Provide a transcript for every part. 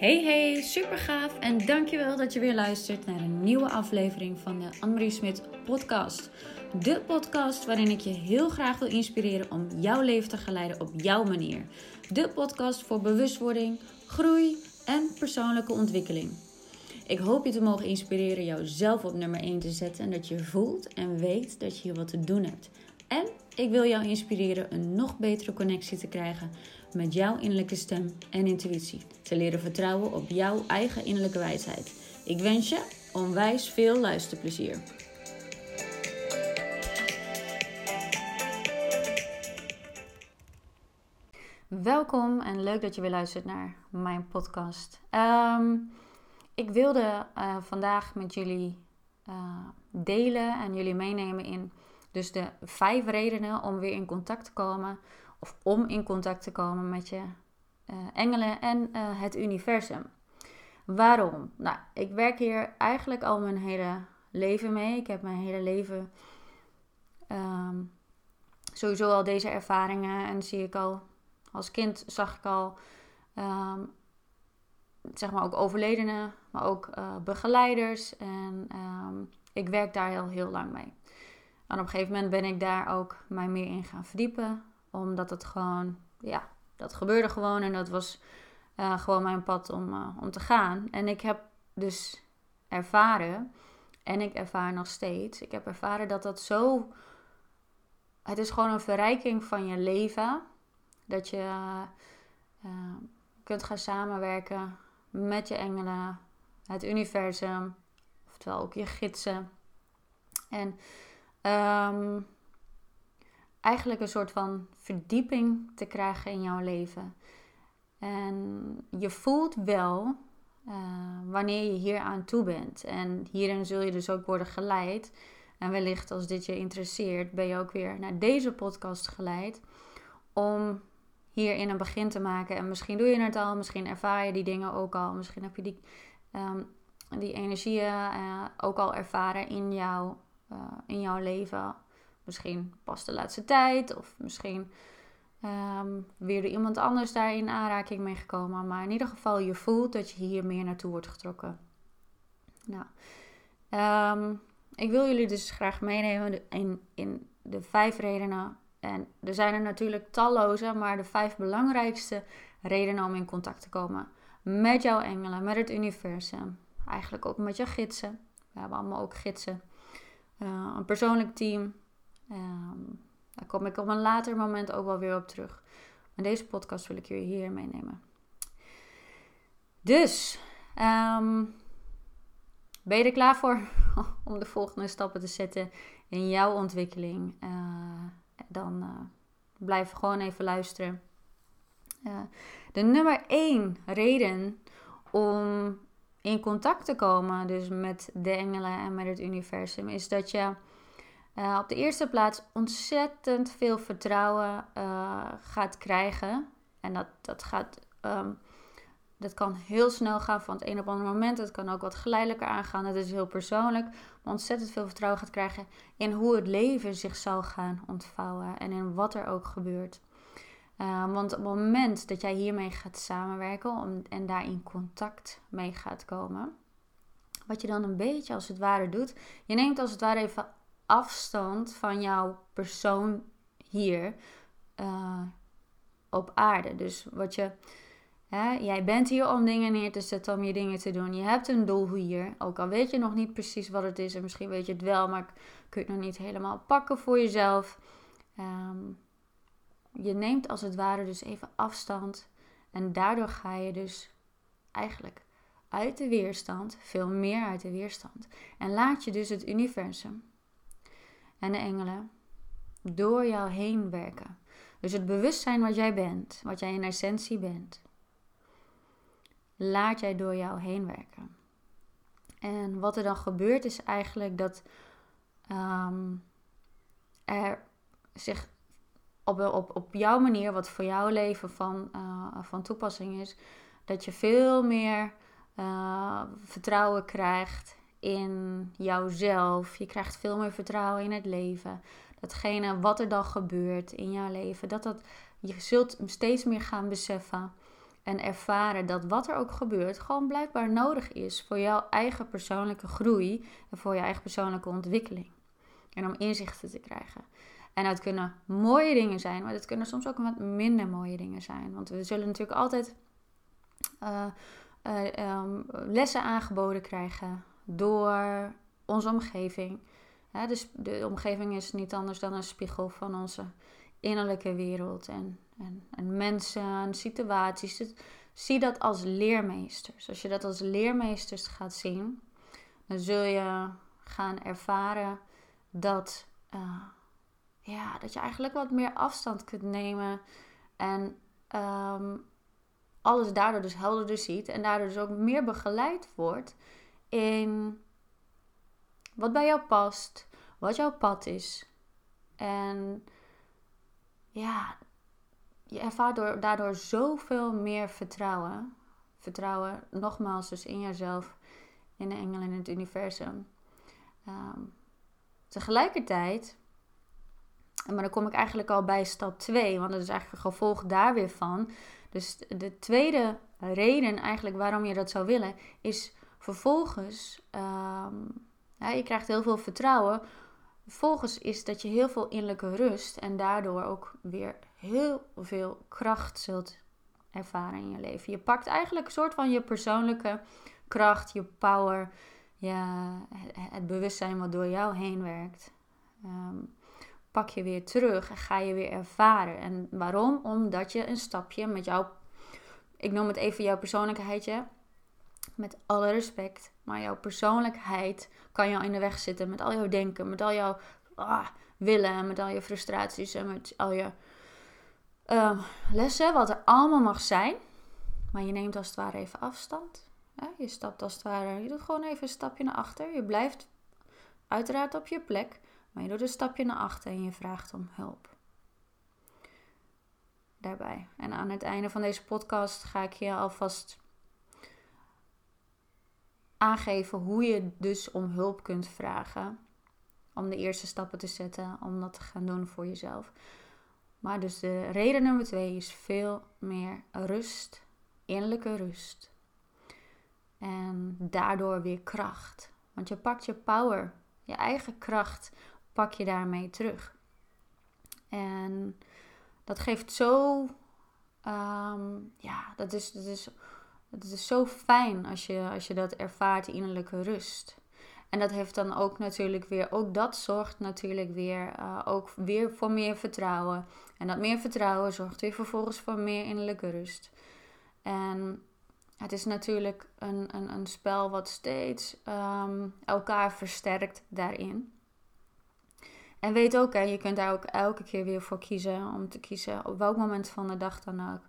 Hey hey, super gaaf en dankjewel dat je weer luistert naar een nieuwe aflevering van de Annemarie Smit podcast. De podcast waarin ik je heel graag wil inspireren om jouw leven te geleiden op jouw manier. De podcast voor bewustwording, groei en persoonlijke ontwikkeling. Ik hoop je te mogen inspireren jouzelf op nummer 1 te zetten en dat je voelt en weet dat je hier wat te doen hebt. En ik wil jou inspireren een nog betere connectie te krijgen met jouw innerlijke stem en intuïtie. Te leren vertrouwen op jouw eigen innerlijke wijsheid. Ik wens je onwijs veel luisterplezier. Welkom en leuk dat je weer luistert naar mijn podcast. Ehm, ik wilde uh, vandaag met jullie uh, delen en jullie meenemen in dus de vijf redenen om weer in contact te komen of om in contact te komen met je uh, engelen en uh, het universum. Waarom? Nou, ik werk hier eigenlijk al mijn hele leven mee. Ik heb mijn hele leven um, sowieso al deze ervaringen en zie ik al als kind zag ik al um, zeg maar ook overledenen, maar ook uh, begeleiders en um, ik werk daar heel heel lang mee. En op een gegeven moment ben ik daar ook mij meer in gaan verdiepen omdat het gewoon, ja, dat gebeurde gewoon en dat was uh, gewoon mijn pad om, uh, om te gaan. En ik heb dus ervaren, en ik ervaar nog steeds, ik heb ervaren dat dat zo, het is gewoon een verrijking van je leven. Dat je uh, kunt gaan samenwerken met je engelen, het universum, oftewel ook je gidsen. En um, eigenlijk een soort van verdieping te krijgen in jouw leven. En je voelt wel uh, wanneer je hier aan toe bent. En hierin zul je dus ook worden geleid. En wellicht als dit je interesseert, ben je ook weer naar deze podcast geleid. Om hierin een begin te maken. En misschien doe je het al, misschien ervaar je die dingen ook al. Misschien heb je die, um, die energieën uh, ook al ervaren in, jou, uh, in jouw leven Misschien pas de laatste tijd. Of misschien um, weer door iemand anders daar in aanraking mee gekomen. Maar in ieder geval, je voelt dat je hier meer naartoe wordt getrokken. Nou, um, ik wil jullie dus graag meenemen in, in de vijf redenen. En er zijn er natuurlijk talloze, maar de vijf belangrijkste redenen om in contact te komen met jouw engelen, met het universum. Eigenlijk ook met je gidsen. We hebben allemaal ook gidsen. Uh, een persoonlijk team, Um, daar kom ik op een later moment ook wel weer op terug. Maar deze podcast wil ik jullie hier meenemen. Dus, um, ben je er klaar voor om de volgende stappen te zetten in jouw ontwikkeling? Uh, dan uh, blijf gewoon even luisteren. Uh, de nummer één reden om in contact te komen, dus met de engelen en met het universum, is dat je uh, op de eerste plaats ontzettend veel vertrouwen uh, gaat krijgen. En dat, dat, gaat, um, dat kan heel snel gaan van het een op het andere moment. Het kan ook wat geleidelijker aangaan. Dat is heel persoonlijk. Maar ontzettend veel vertrouwen gaat krijgen in hoe het leven zich zal gaan ontvouwen. En in wat er ook gebeurt. Uh, want op het moment dat jij hiermee gaat samenwerken om, en daar in contact mee gaat komen, wat je dan een beetje als het ware doet, je neemt als het ware even afstand van jouw persoon hier uh, op aarde. Dus wat je, hè, jij bent hier om dingen neer te zetten, om je dingen te doen. Je hebt een doel hier, ook al weet je nog niet precies wat het is en misschien weet je het wel, maar kun je het nog niet helemaal pakken voor jezelf. Um, je neemt als het ware dus even afstand en daardoor ga je dus eigenlijk uit de weerstand, veel meer uit de weerstand. En laat je dus het universum en de engelen door jou heen werken. Dus het bewustzijn wat jij bent, wat jij in essentie bent, laat jij door jou heen werken. En wat er dan gebeurt is eigenlijk dat um, er zich op, op, op jouw manier, wat voor jouw leven van, uh, van toepassing is, dat je veel meer uh, vertrouwen krijgt in jouzelf. Je krijgt veel meer vertrouwen in het leven. Datgene wat er dan gebeurt in jouw leven, dat dat, je zult steeds meer gaan beseffen. En ervaren dat wat er ook gebeurt, gewoon blijkbaar nodig is voor jouw eigen persoonlijke groei en voor je eigen persoonlijke ontwikkeling. En om inzichten te krijgen. En dat kunnen mooie dingen zijn, maar dat kunnen soms ook wat minder mooie dingen zijn. Want we zullen natuurlijk altijd uh, um, lessen aangeboden krijgen door onze omgeving. dus de omgeving is niet anders dan een spiegel van onze innerlijke wereld en, en, en mensen situaties. zie dat als leermeesters. Als je dat als leermeesters gaat zien, dan zul je gaan ervaren dat, uh, ja, dat je eigenlijk wat meer afstand kunt nemen en um, alles daardoor dus helderder ziet en daardoor dus ook meer begeleid wordt in wat bij jou past, wat jouw pad is. En ja, je ervaart door, daardoor zoveel meer vertrouwen. Vertrouwen, nogmaals, dus in jezelf, in de engelen, in het universum. Ehm, tegelijkertijd, maar dan kom ik eigenlijk al bij stap 2, want dat is eigenlijk een gevolg daar weer van. Dus de tweede reden eigenlijk waarom je dat zou willen, is vervolgens, um, je krijgt heel veel vertrouwen. Vervolgens is dat je heel veel innerlijke rust en daardoor ook weer heel veel kracht zult ervaren in je leven. Je pakt eigenlijk een soort van je persoonlijke kracht, je power, ja, het bewustzijn wat door jou heen werkt. Ehm, pak je weer terug en ga je weer ervaren. En waarom? Omdat je een stapje met jouw, ik noem het even jouw persoonlijkheidje, met alle respect, maar jouw persoonlijkheid kan jou in de weg zitten met al jouw denken, met al jouw ah, willen, met al je frustraties en met al je uh, lessen, wat er allemaal mag zijn. Maar je neemt als het ware even afstand. Je stapt als het ware, je doet gewoon even een stapje naar achter. Je blijft uiteraard op je plek, maar je doet een stapje naar achter en je vraagt om hulp. Daarbij. En aan het einde van deze podcast ga ik je alvast aangeven hoe je dus om hulp kunt vragen. Om de eerste stappen te zetten, om dat te gaan doen voor jezelf. Maar dus de reden nummer twee is veel meer rust, innerlijke rust. En daardoor weer kracht. Want je pakt je power, je eigen kracht, pak je daarmee terug. En dat geeft zo, ehm, ja, dat is, dat is het is zo fijn als je, als je dat ervaart, innerlijke rust. En dat heeft dan ook natuurlijk weer, ook dat zorgt natuurlijk weer, uh, ook weer voor meer vertrouwen. En dat meer vertrouwen zorgt weer vervolgens voor meer innerlijke rust. En het is natuurlijk een, een, een spel wat steeds ehm, elkaar versterkt daarin. En weet ook, hè, je kunt daar ook elke keer weer voor kiezen om te kiezen op welk moment van de dag dan ook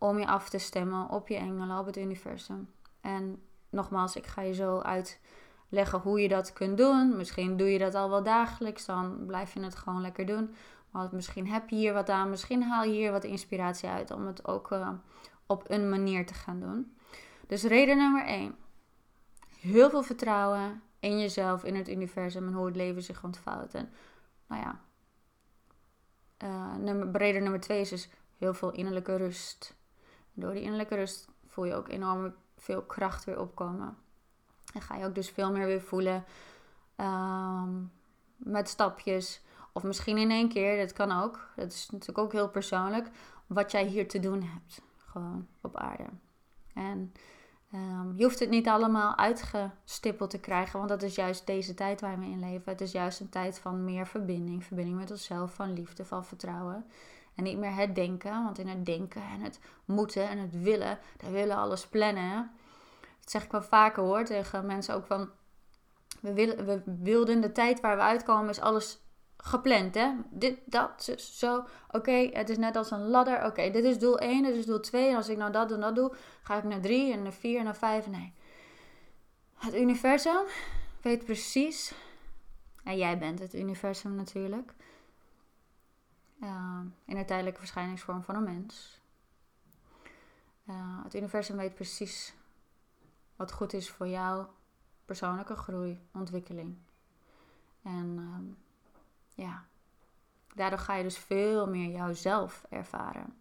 om je af te stemmen op je engelen, op het universum. En nogmaals, ik ga je zo uitleggen hoe je dat kunt doen. Misschien doe je dat al wel dagelijks, dan blijf je het gewoon lekker doen. Maar misschien heb je hier wat aan, misschien haal je hier wat inspiratie uit om het ook uh, op een manier te gaan doen. Dus reden nummer 1. Heel veel vertrouwen in jezelf, in het universum en hoe het leven zich ontvouwt. En nou ja, uh, nummer, reden nummer 2 is dus heel veel innerlijke rust. Door die innerlijke rust voel je ook enorm veel kracht weer opkomen. En ga je ook dus veel meer weer voelen ehm, met stapjes. Of misschien in één keer, dat kan ook. Dat is natuurlijk ook heel persoonlijk. Wat jij hier te doen hebt. Gewoon op aarde. En ehm, je hoeft het niet allemaal uitgestippeld te krijgen. Want dat is juist deze tijd waar we in leven. Het is juist een tijd van meer verbinding. Verbinding met onszelf, van liefde, van vertrouwen. En niet meer het denken. Want in het denken en het moeten en het willen, daar willen alles plannen. Dat zeg ik wel vaker hoor tegen mensen ook van. We, willen, we wilden de tijd waar we uitkomen, is alles gepland. Hè? Dit, dat, zo. Oké, het is net als een ladder. Oké, dit is doel 1, dit is doel 2. En als ik nou dat en dat doe, ga ik naar 3 en naar 4 en naar 5. Nee. Het universum weet precies. En jij bent het universum natuurlijk in de tijdelijke verschijningsvorm van een mens. Uh, het universum weet precies wat goed is voor jouw persoonlijke groei, ontwikkeling. En ehm, ja, daardoor ga je dus veel meer jouzelf ervaren.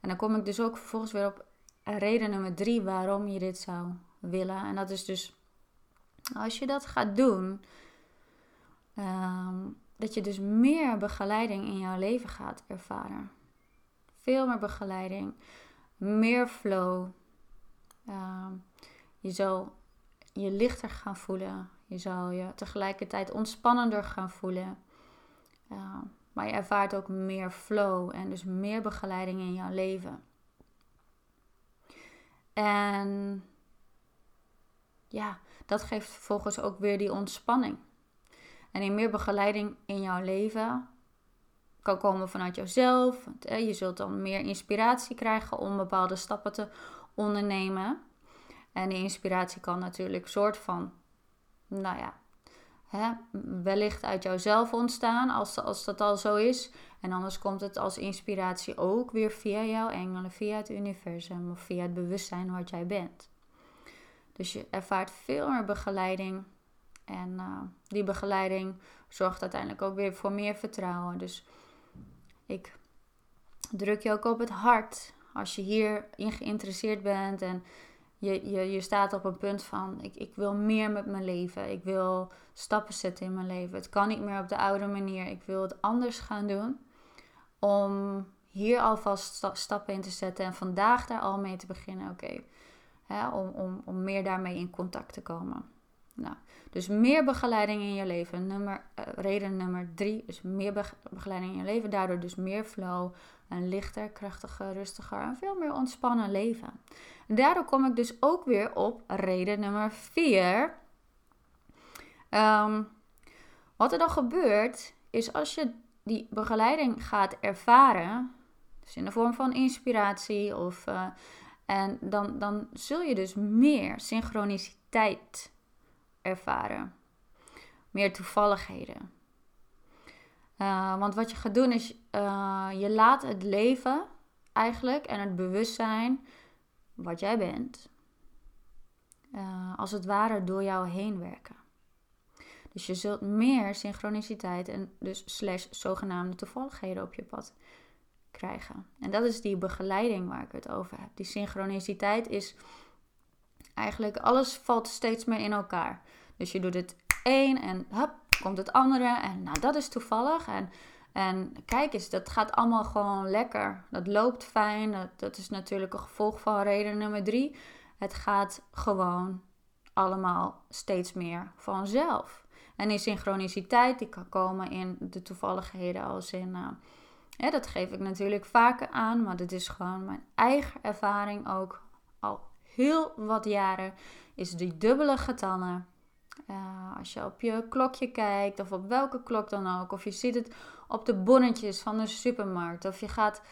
En dan kom ik dus ook vervolgens weer op reden nummer drie waarom je dit zou willen. En dat is dus, als je dat gaat doen, ehm, dat je dus meer begeleiding in jouw leven gaat ervaren. Veel meer begeleiding, meer flow. Ehm, je zal je lichter gaan voelen. Je zal je tegelijkertijd ontspannender gaan voelen. Ehm, maar je ervaart ook meer flow en dus meer begeleiding in jouw leven. En ja, dat geeft vervolgens ook weer die ontspanning. En in meer begeleiding in jouw leven kan komen vanuit jezelf. Je zult dan meer inspiratie krijgen om bepaalde stappen te ondernemen. En die inspiratie kan natuurlijk soort van, nou ja, hè, wellicht uit jouzelf ontstaan, als, als dat al zo is. En anders komt het als inspiratie ook weer via jouw engelen, via het universum of via het bewustzijn wat jij bent. Dus je ervaart veel meer begeleiding. En uh, die begeleiding zorgt uiteindelijk ook weer voor meer vertrouwen. Dus ik druk je ook op het hart als je hierin geïnteresseerd bent en je, je, je staat op een punt van: ik, ik wil meer met mijn leven. Ik wil stappen zetten in mijn leven. Het kan niet meer op de oude manier. Ik wil het anders gaan doen. Om hier alvast stappen in te zetten en vandaag daar al mee te beginnen. Oké, om, om, om meer daarmee in contact te komen. Nou, dus meer begeleiding in je leven. Nummer, uh, reden nummer drie is meer begeleiding in je leven. Daardoor dus meer flow, een lichter, krachtiger, rustiger en veel meer ontspannen leven. En daardoor kom ik dus ook weer op reden nummer vier. Um, wat er dan gebeurt, is als je die begeleiding gaat ervaren, dus in de vorm van inspiratie of... Uh, en dan, dan zul je dus meer synchroniciteit ervaren. Meer toevalligheden. Uh, want wat je gaat doen is, uh, je laat het leven eigenlijk en het bewustzijn wat jij bent, uh, als het ware door jou heen werken. Dus je zult meer synchroniciteit en dus slash zogenaamde toevalligheden op je pad krijgen. En dat is die begeleiding waar ik het over heb. Die synchroniciteit is eigenlijk alles valt steeds meer in elkaar. Dus je doet het één en komt het andere. En nou, dat is toevallig. En, en kijk eens, dat gaat allemaal gewoon lekker. Dat loopt fijn. Dat, is natuurlijk een gevolg van reden nummer drie. Het gaat gewoon allemaal steeds meer vanzelf. En die synchroniciteit die kan komen in de toevalligheden als in... Ja, dat geef ik natuurlijk vaker aan, maar dat is gewoon mijn eigen ervaring ook heel wat jaren. Is die dubbele getallen uh, als je op je klokje kijkt, of op welke klok dan ook, of je ziet het op de bonnetjes van de supermarkt, of je gaat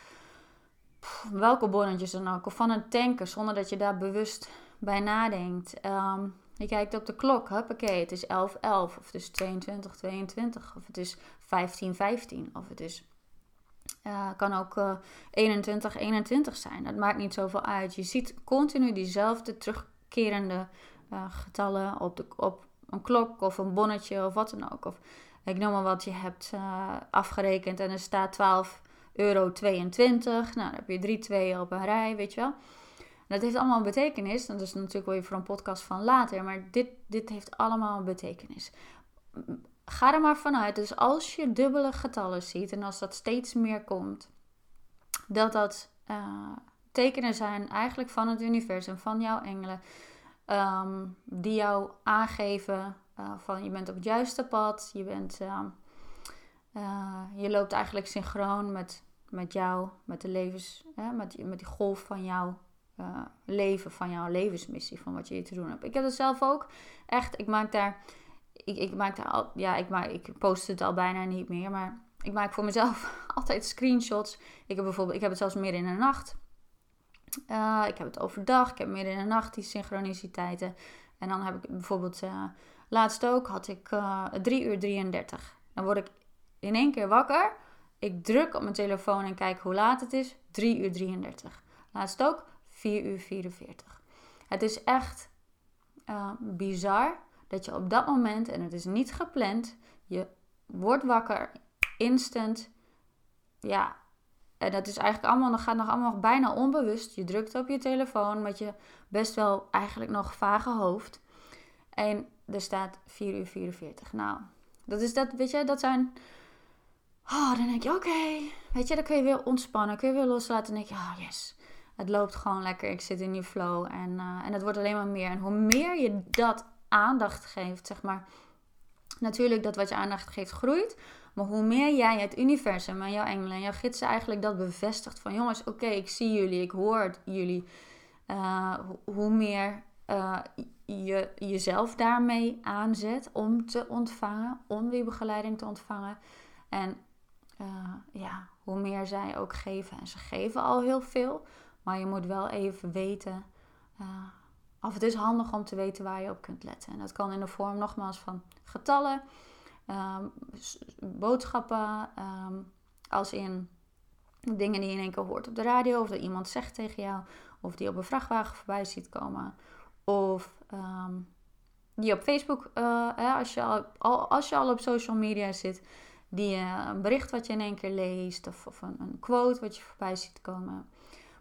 welke bonnetjes dan ook, of van een tanker, zonder dat je daar bewust bij nadenkt. Um, je kijkt op de klok, huppakee, het is 11.11, 11, of het is 22, 22, of het is 15, 15, of het is kan ook uh, 21, 21 zijn. Dat maakt niet zoveel uit. Je ziet continu diezelfde terugkerende uh, getallen op, de, op een klok of een bonnetje of wat dan ook. Of ik noem maar wat, je hebt uh, afgerekend en er staat 12,22 euro. Nou, dan heb je drie tweeën op een rij, weet je wel. Dat heeft allemaal een betekenis. Dat is natuurlijk even voor een podcast van later. Maar dit, dit heeft allemaal een betekenis. Ga er maar vanuit. Dus als je dubbele getallen ziet en als dat steeds meer komt, dat dat uh, tekenen zijn eigenlijk van het universum, van jouw engelen. Ehm, die jou aangeven uh, van je bent op het juiste pad, je, bent, uh, uh, je loopt eigenlijk synchroon met, met jou, met de levens, met, met die golf van jouw leven, van jouw levensmissie, van wat je hier te doen hebt. Ik heb het zelf ook echt, ik maak daar, ik, ik maak al, ja, ik, maak, ik post het al bijna niet meer, maar ik maak voor mezelf altijd screenshots. Ik heb bijvoorbeeld, ik heb het zelfs midden in de nacht. Uh, ik heb het overdag, ik heb midden in de nacht die synchroniciteiten. En dan heb ik bijvoorbeeld, uh, laatst ook had ik uh, 3 uur 33. Dan word ik in één keer wakker. Ik druk op mijn telefoon en kijk hoe laat het is. 3 uur 33. Laatst ook 4 uur 44. Het is echt bizar dat je op dat moment, en het is niet gepland, je wordt wakker, instant. Ja, En dat is eigenlijk allemaal, dat gaat nog allemaal bijna onbewust. Je drukt op je telefoon met je best wel eigenlijk nog vage hoofd. En er staat 4 uur 44. Nou, dat is dat, weet je, dat zijn... Oh, dan denk je, oké. Weet je, dan kun je weer ontspannen. Kun je weer loslaten. Dan denk je, oh yes. Het loopt gewoon lekker. Ik zit in die flow. En, uh, en het wordt alleen maar meer. En hoe meer je dat aandacht geeft, zeg maar. Natuurlijk, dat wat je aandacht geeft groeit. Maar hoe meer jij het universum en jouw engelen en jouw gidsen eigenlijk dat bevestigt. Van jongens, oké, ik zie jullie. Ik hoor jullie. Uh, hoe meer uh, je jezelf daarmee aanzet om te ontvangen, om die begeleiding te ontvangen. En uh, ja, hoe meer zij ook geven. En ze geven al heel veel, maar je moet wel even weten. Of het is handig om te weten waar je op kunt letten. En dat kan in de vorm nogmaals van getallen, um, boodschappen, um, als in dingen die je in één keer hoort op de radio, of dat iemand zegt tegen jou, of die op een vrachtwagen voorbij ziet komen. Of um, die op Facebook, uh, als, je al, als je al op social media zit, die uh, een bericht wat je in één keer leest of, of een, een, quote wat je voorbij ziet komen.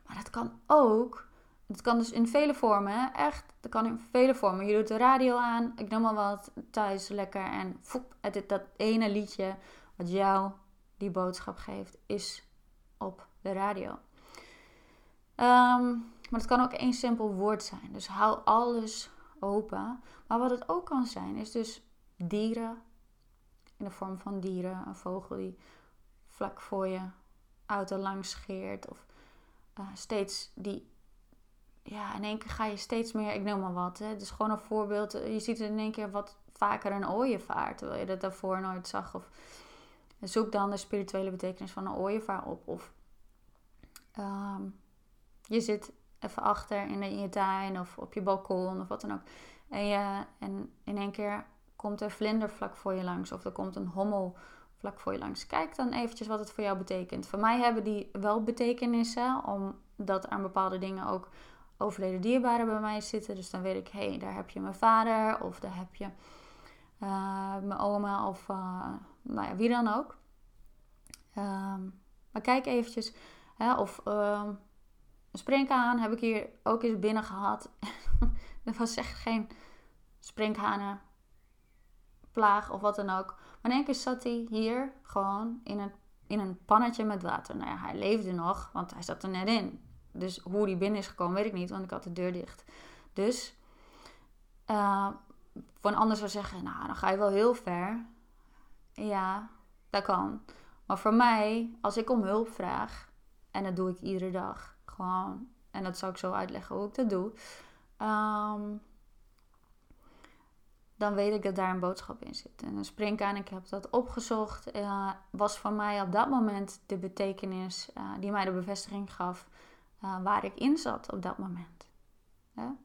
Maar dat kan ook, dat kan dus in vele vormen, echt, dat kan in vele vormen. Je doet de radio aan, ik noem maar wat, thuis lekker en het, dat ene liedje wat jou die boodschap geeft, is op de radio. Um, maar het kan ook één simpel woord zijn. Dus hou alles open. Maar wat het ook kan zijn, is dus dieren. In de vorm van dieren. Een vogel die vlak voor je auto langs scheert. Of uh, steeds die. Ja, in één keer ga je steeds meer. Ik noem maar wat. Het is gewoon een voorbeeld. Je ziet in één keer wat vaker een ooievaar. Terwijl je dat daarvoor nooit zag. Of zoek dan de spirituele betekenis van een ooievaar op. Of um, je zit even achter in, in je tuin of op je balkon of wat dan ook. En, je, en in één keer komt er vlinder vlak voor je langs of er komt een hommel vlak voor je langs. Kijk dan eventjes wat het voor jou betekent. Voor mij hebben die wel betekenissen, omdat aan bepaalde dingen ook overleden dierbaren bij mij zitten. Dus dan weet ik, hé, hey, daar heb je mijn vader of daar heb je uh, mijn oma of uh, nou ja, wie dan ook. Um, maar kijk eventjes, hè, of... Uh, een springhaan heb ik hier ook eens binnen gehad. er was echt geen plaag of wat dan ook. Maar in één keer zat hij hier gewoon in een, in een pannetje met water. Nou ja, hij leefde nog, want hij zat er net in. Dus hoe die binnen is gekomen, weet ik niet, want ik had de deur dicht. Dus, uh, een ander zou zeggen, nou, dan ga je wel heel ver. Ja, dat kan. Maar voor mij, als ik om hulp vraag, en dat doe ik iedere dag, gewoon, en dat zal ik zo uitleggen hoe ik dat doe. Um, dan weet ik dat daar een boodschap in zit. En een springkaan, ik heb dat opgezocht, uh, was voor mij op dat moment de betekenis uh, die mij de bevestiging gaf uh, waar ik in zat op dat moment. Ja?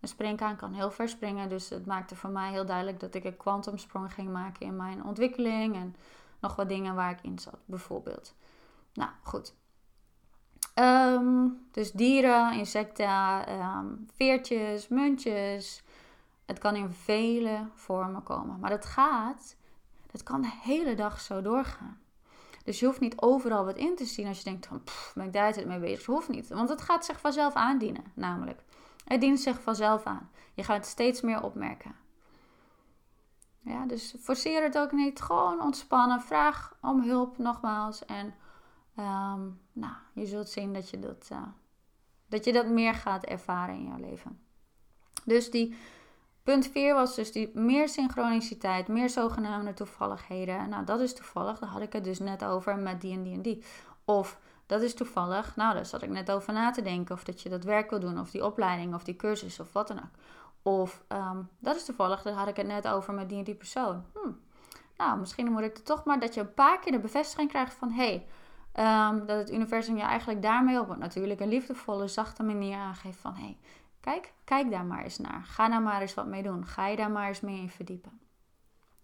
Een springkaan kan heel ver springen, dus het maakte voor mij heel duidelijk dat ik een kwantumsprong ging maken in mijn ontwikkeling en nog wat dingen waar ik in zat, bijvoorbeeld. Nou goed, Um, dus dieren, insecten, um, veertjes, muntjes. Het kan in vele vormen komen. Maar dat gaat, dat kan de hele dag zo doorgaan. Dus je hoeft niet overal wat in te zien als je denkt van, pff, ben ik daar tijd mee bezig? Dat hoeft niet, want het gaat zich vanzelf aandienen, namelijk. Het dient zich vanzelf aan. Je gaat het steeds meer opmerken. Ja, dus forceer het ook niet. Gewoon ontspannen. Vraag om hulp nogmaals. En Um, nou, je zult zien dat je dat, uh, dat je dat meer gaat ervaren in jouw leven. Dus die punt 4 was dus die meer synchroniciteit, meer zogenaamde toevalligheden. Nou, dat is toevallig, daar had ik het dus net over met die en die en die. Of dat is toevallig, nou, daar zat ik net over na te denken. Of dat je dat werk wil doen, of die opleiding, of die cursus, of wat dan ook. Of um, dat is toevallig, daar had ik het net over met die en die persoon. Hm. Nou, misschien moet ik er toch maar dat je een paar keer de bevestiging krijgt van: hé, hey, Um, dat het universum je eigenlijk daarmee op een natuurlijk liefdevolle, zachte manier aangeeft van hey, kijk, kijk daar maar eens naar. Ga daar maar eens wat mee doen. Ga je daar maar eens mee in verdiepen.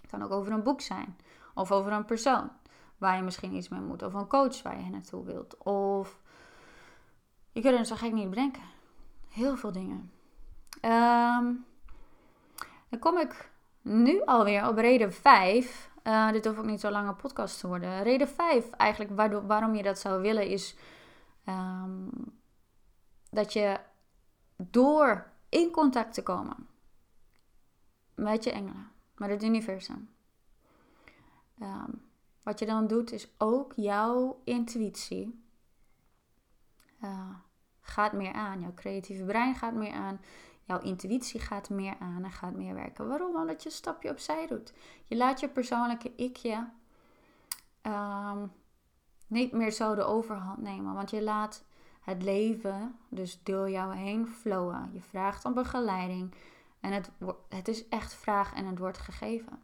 Het kan ook over een boek zijn. Of over een persoon waar je misschien iets mee moet. Of een coach waar je naartoe wilt. Of je kunt het zo gek niet bedenken. Heel veel dingen. Um, dan kom ik nu alweer op reden 5. Uh, dit hoeft ook niet zo lange podcast te worden. Reden 5, eigenlijk waardoor, waarom je dat zou willen, is um, dat je door in contact te komen met je engelen, met het universum. Um, wat je dan doet, is ook jouw intuïtie uh, gaat meer aan. Jouw creatieve brein gaat meer aan. Jouw intuïtie gaat meer aan en gaat meer werken. Waarom? Omdat je een stapje opzij doet. Je laat je persoonlijke ikje um, niet meer zo de overhand nemen. Want je laat het leven dus door jou heen flowen. Je vraagt om begeleiding. En het, het is echt vraag en het wordt gegeven.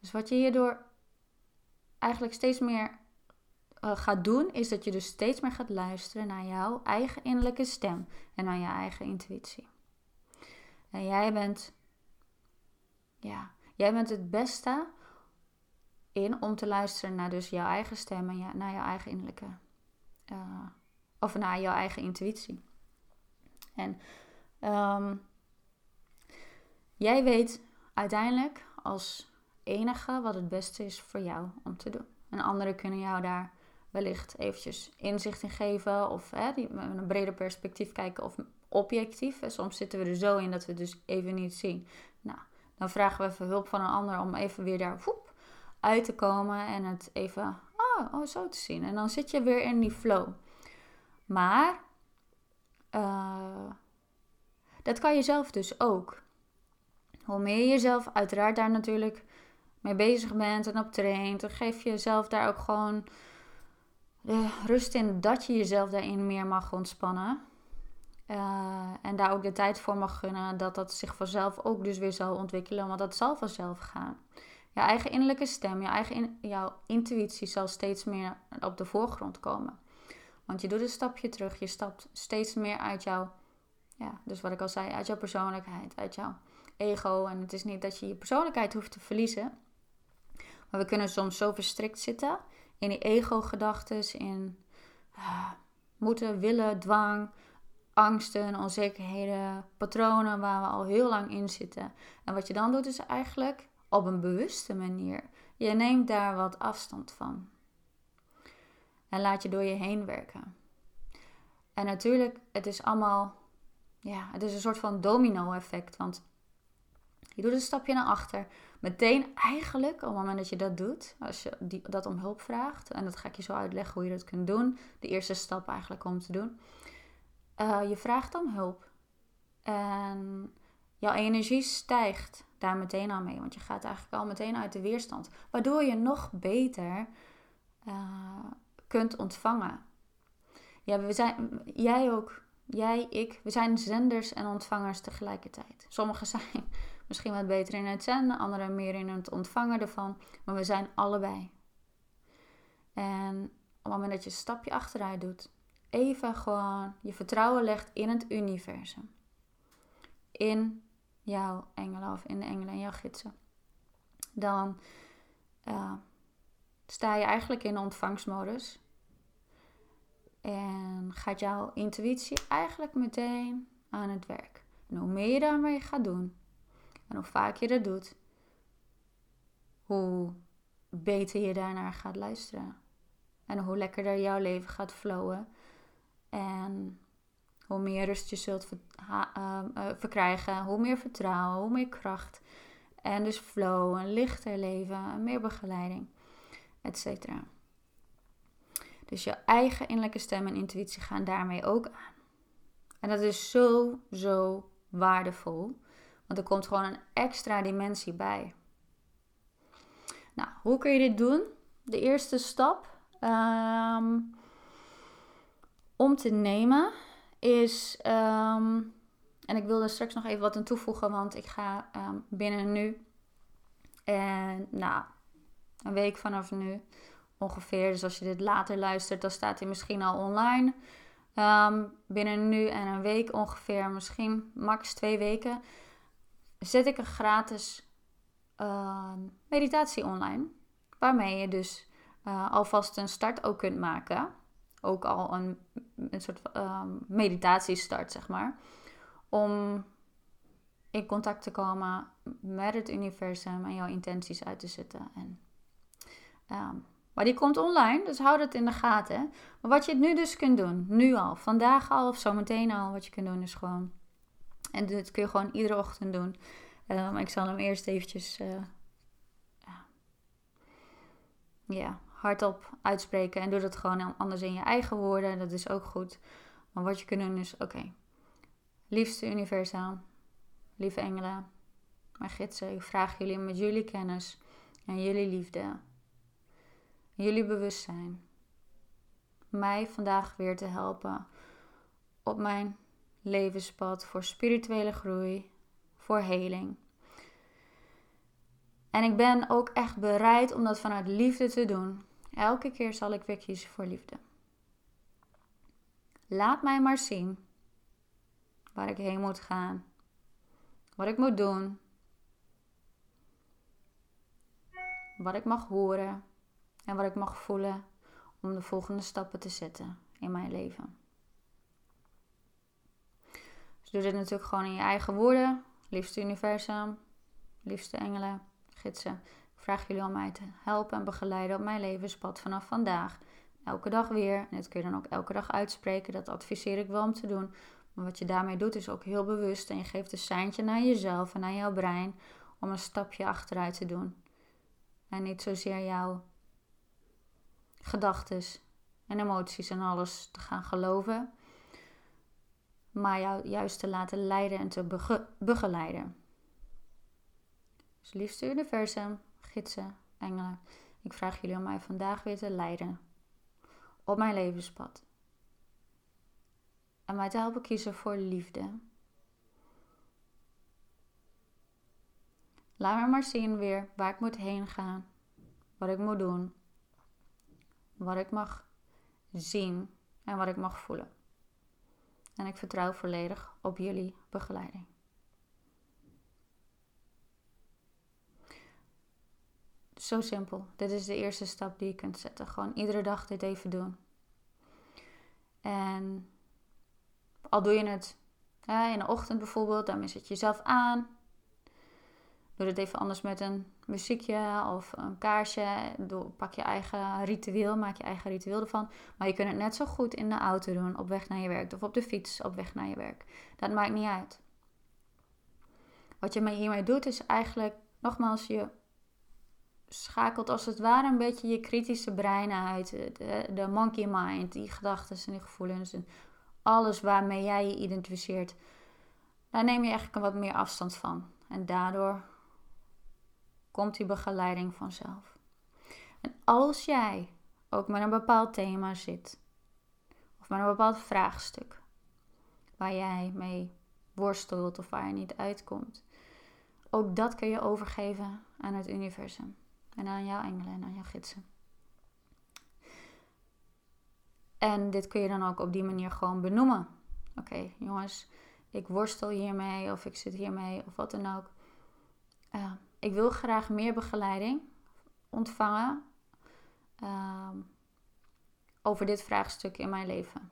Dus wat je hierdoor eigenlijk steeds meer uh, gaat doen, is dat je dus steeds meer gaat luisteren naar jouw eigen innerlijke stem en naar je eigen intuïtie. En jij bent, ja, jij bent het beste in om te luisteren naar dus jouw eigen stem en naar jouw eigen innerlijke, uh, of naar jouw eigen intuïtie. En um, jij weet uiteindelijk als enige wat het beste is voor jou om te doen. En anderen kunnen jou daar wellicht eventjes inzicht in geven of hè, die, een breder perspectief kijken of objectief. Soms zitten we er zo in dat we het dus even niet zien. Nou, dan vragen we even hulp van een ander om even weer daar uit te komen en het even oh, oh, zo te zien. En dan zit je weer in die flow. Maar uh, dat kan je zelf dus ook. Hoe meer je jezelf uiteraard daar natuurlijk mee bezig bent en op traint, dan geef je jezelf daar ook gewoon rust in dat je jezelf daarin meer mag ontspannen. Uh, en daar ook de tijd voor mag gunnen dat dat zich vanzelf ook dus weer zal ontwikkelen, want dat zal vanzelf gaan. Je eigen innerlijke stem, je eigen jouw intuïtie zal steeds meer op de voorgrond komen. Want je doet een stapje terug, je stapt steeds meer uit jouw, ja, dus wat ik al zei, uit jouw persoonlijkheid, uit jouw ego. En het is niet dat je je persoonlijkheid hoeft te verliezen, maar we kunnen soms zo verstrikt zitten in die ego-gedachtes, in uh, moeten, willen, dwang, angsten, onzekerheden, patronen waar we al heel lang in zitten. En wat je dan doet is eigenlijk op een bewuste manier. Je neemt daar wat afstand van. En laat je door je heen werken. En natuurlijk, het is allemaal, ja, het is een soort van domino-effect. Want je doet een stapje naar achter. Meteen eigenlijk, op het moment dat je dat doet, als je die, dat om hulp vraagt, en dat ga ik je zo uitleggen hoe je dat kunt doen, de eerste stap eigenlijk om te doen. Uh, je vraagt om hulp. En jouw energie stijgt daar meteen al mee, want je gaat eigenlijk al meteen uit de weerstand. Waardoor je nog beter uh, kunt ontvangen. Ja, we zijn, jij ook, jij, ik, we zijn zenders en ontvangers tegelijkertijd. Sommigen zijn misschien wat beter in het zenden, anderen meer in het ontvangen ervan. Maar we zijn allebei. En op het moment dat je een stapje achteruit doet, even gewoon je vertrouwen legt in het universum. In jouw engelen of in de engelen en jouw gidsen. Dan uh, sta je eigenlijk in ontvangstmodus. En gaat jouw intuïtie eigenlijk meteen aan het werk. En hoe meer je daarmee gaat doen, en hoe vaak je dat doet, hoe beter je daarnaar gaat luisteren. En hoe lekkerder jouw leven gaat flowen. En hoe meer rust je zult ehm, eh, verkrijgen, hoe meer vertrouwen, hoe meer kracht. En dus flow, een lichter leven, meer begeleiding, etc. Dus je eigen innerlijke stem en intuïtie gaan daarmee ook aan. En dat is zo, zo waardevol. Want er komt gewoon een extra dimensie bij. Nou, hoe kun je dit doen? De eerste stap ehm, om te nemen is. Ehm, en ik wil er straks nog even wat aan toevoegen, want ik ga um, binnen nu. En nou, een week vanaf nu ongeveer. Dus als je dit later luistert, dan staat hij misschien al online. binnen nu en een week ongeveer, misschien max twee weken, zet ik een gratis ehm, meditatie online. Waarmee je dus uh, alvast een start ook kunt maken. Ook al een, een soort uh, meditatiestart, zeg maar. Om in contact te komen met het universum en jouw intenties uit te zetten. En, ehm, maar die komt online, dus houd het in de gaten. Maar wat je nu dus kunt doen, nu al, vandaag al of zometeen al, wat je kunt doen is gewoon. En dit kun je gewoon iedere ochtend doen. Um, ik zal hem eerst eventjes uh, ja, hardop uitspreken. En doe dat gewoon anders in je eigen woorden. Dat is ook goed. Maar wat je kunt doen is, oké. Liefste universum, lieve engelen, mijn gidsen. Ik vraag jullie met jullie kennis en jullie liefde, jullie bewustzijn, mij vandaag weer te helpen op mijn levenspad voor spirituele groei, voor heling. En ik ben ook echt bereid om dat vanuit liefde te doen. Elke keer zal ik weer kiezen voor liefde. Laat mij maar zien waar ik heen moet gaan, wat ik moet doen, wat ik mag horen en wat ik mag voelen om de volgende stappen te zetten in mijn leven. Dus doe dit natuurlijk gewoon in je eigen woorden. Liefste universum, liefste engelen, gidsen. Ik vraag jullie om mij te helpen en begeleiden op mijn levenspad vanaf vandaag. Elke dag weer. En dit kun je dan ook elke dag uitspreken. Dat adviseer ik wel om te doen. Maar wat je daarmee doet is ook heel bewust. En je geeft een seintje naar jezelf en naar jouw brein om een stapje achteruit te doen. En niet zozeer jouw gedachten en emoties en alles te gaan geloven. Maar jou juist te laten leiden en te begeleiden. Dus liefste universum, gidsen, engelen. Ik vraag jullie om mij vandaag weer te leiden op mijn levenspad. En mij te helpen kiezen voor liefde. Laat me maar zien weer waar ik moet heen gaan. Wat ik moet doen. Wat ik mag zien en wat ik mag voelen. En ik vertrouw volledig op jullie begeleiding. Zo simpel. Dit is de eerste stap die je kunt zetten. Gewoon iedere dag dit even doen. En al doe je het in de ochtend bijvoorbeeld, dan zet je jezelf aan. Doe het even anders met een muziekje of een kaarsje. Pak je eigen ritueel, maak je eigen ritueel ervan. Maar je kunt het net zo goed in de auto doen, op weg naar je werk. Of op de fiets, op weg naar je werk. Dat maakt niet uit. Wat je hiermee doet is eigenlijk, nogmaals, je schakelt als het ware een beetje je kritische brein uit. De, de monkey mind, die gedachten en die gevoelens en alles waarmee jij je identificeert. Daar neem je eigenlijk wat meer afstand van. En daardoor komt die begeleiding vanzelf. En als jij ook met een bepaald thema zit, of met een bepaald vraagstuk waar jij mee worstelt of waar je niet uitkomt, ook dat kun je overgeven aan het universum. En aan jouw engelen en aan jouw gidsen. En dit kun je dan ook op die manier gewoon benoemen. Oké, jongens, ik worstel hiermee of ik zit hiermee of wat dan ook. Uh, ik wil graag meer begeleiding ontvangen uh, over dit vraagstuk in mijn leven.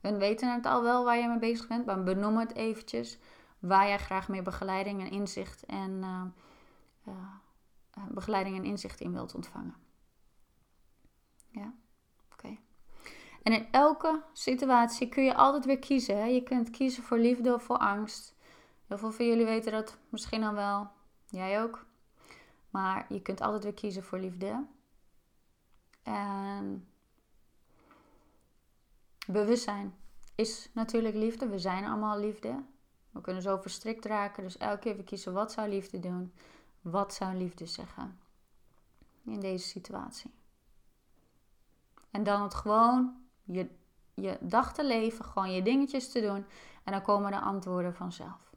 Hun weten het al wel waar je mee bezig bent, maar benoem het eventjes waar jij graag meer begeleiding en inzicht en uh, eh, begeleiding en inzicht in wilt ontvangen. Ja, oké. En in elke situatie kun je altijd weer kiezen. Hè? Je kunt kiezen voor liefde of voor angst. Heel veel van jullie weten dat misschien al wel. Jij ook. Maar je kunt altijd weer kiezen voor liefde. En bewustzijn is natuurlijk liefde. We zijn allemaal liefde. We kunnen zo verstrikt raken. Dus elke keer weer kiezen wat zou liefde doen. Wat zou liefde zeggen in deze situatie? En dan het gewoon je, je dag te leven, gewoon je dingetjes te doen. En dan komen de antwoorden vanzelf.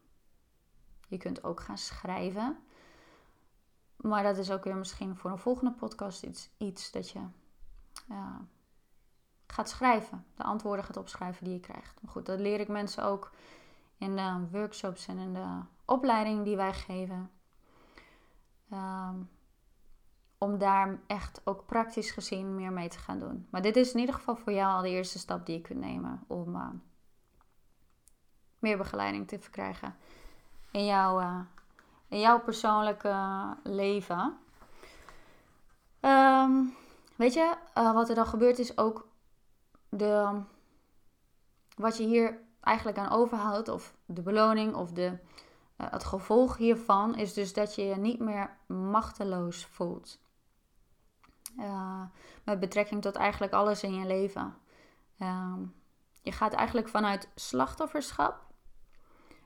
Je kunt ook gaan schrijven. Maar dat is ook weer misschien voor een volgende podcast iets, iets dat je gaat schrijven. De antwoorden gaat opschrijven die je krijgt. Maar goed, dat leer ik mensen ook in de workshops en in de opleiding die wij geven. Ehm, om daar echt ook praktisch gezien meer mee te gaan doen. Maar dit is in ieder geval voor jou al de eerste stap die je kunt nemen om uh, meer begeleiding te verkrijgen in jouw, uh, in jouw persoonlijke leven. Ehm, weet je, uh, wat er dan gebeurt is ook de, wat je hier eigenlijk aan overhoudt, of de beloning of de, uh, het gevolg hiervan, is dus dat je je niet meer machteloos voelt. met betrekking tot eigenlijk alles in je leven. Ehm, je gaat eigenlijk vanuit slachtofferschap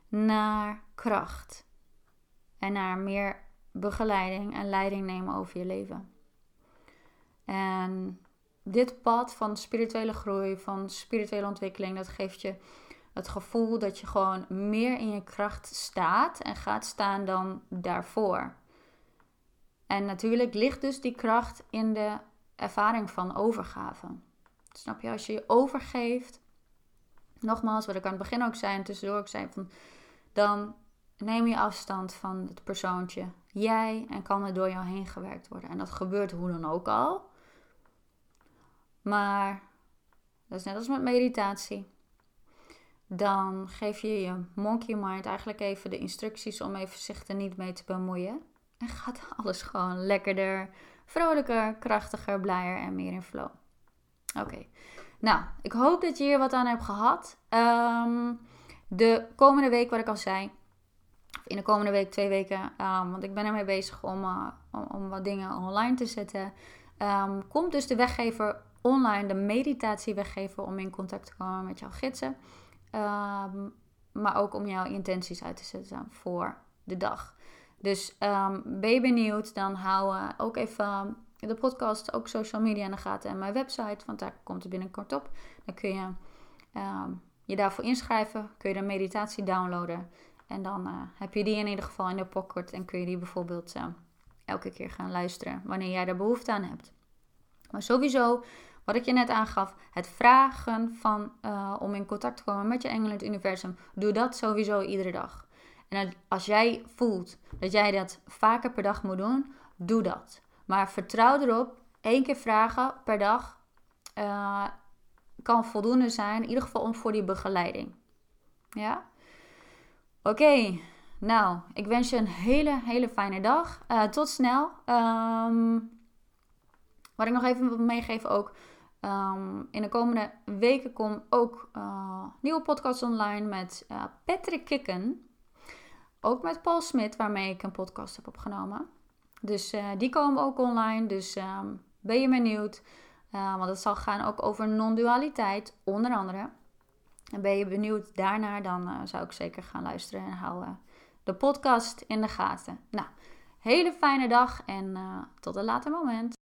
naar kracht. En naar meer begeleiding en leiding nemen over je leven. En dit pad van spirituele groei, van spirituele ontwikkeling, dat geeft je het gevoel dat je gewoon meer in je kracht staat en gaat staan dan daarvoor. En natuurlijk ligt dus die kracht in de ervaring van overgave. Snap je? Als je je overgeeft, nogmaals, wat ik aan het begin ook zei en tussendoor ook zei, van, dan neem je afstand van het persoontje. Jij en kan er door jou heen gewerkt worden. En dat gebeurt hoe dan ook al. Maar dat is net als met meditatie. Dan geef je je monkey mind eigenlijk even de instructies om even zich er niet mee te bemoeien. En gaat alles gewoon lekkerder, vrolijker, krachtiger, blijer en meer in flow. Oké. Nou, ik hoop dat je hier wat aan hebt gehad. Um, de komende week, wat ik al zei, in de komende week, twee weken, um, want ik ben ermee bezig om, uh, om, om, wat dingen online te zetten. Um, komt dus de weggever online, de meditatieweggever, om in contact te komen met jouw gidsen. maar ook om jouw intenties uit te zetten voor de dag. Dus ben je benieuwd, dan hou uh, ook even de podcast, ook social media in de gaten en mijn website, want daar komt het binnenkort op. Dan kun je je daarvoor inschrijven, kun je de meditatie downloaden. En dan uh, heb je die in ieder geval in de pocket en kun je die bijvoorbeeld uh, elke keer gaan luisteren wanneer jij er behoefte aan hebt. Maar sowieso, wat ik je net aangaf, het vragen van, uh, om in contact te komen met je engel het universum, doe dat sowieso iedere dag. En als jij voelt dat jij dat vaker per dag moet doen, doe dat. Maar vertrouw erop, één keer vragen per dag kan voldoende zijn. In ieder geval om voor die begeleiding. Ja? Oké. Nou, ik wens je een hele, hele fijne dag. Uh, tot snel. Um, wat ik nog even wil meegeven ook. Um, in de komende weken komt ook uh, nieuwe podcast online met uh, Patrick Kikken. Ook met Paul Smit, waarmee ik een podcast heb opgenomen. Dus die komen ook online. Dus um, ben je benieuwd? Want het zal gaan ook over non-dualiteit, onder andere. En ben je benieuwd daarnaar, dan uh, zou ik zeker gaan luisteren en houden de podcast in de gaten. Nou, hele fijne dag en tot een later moment.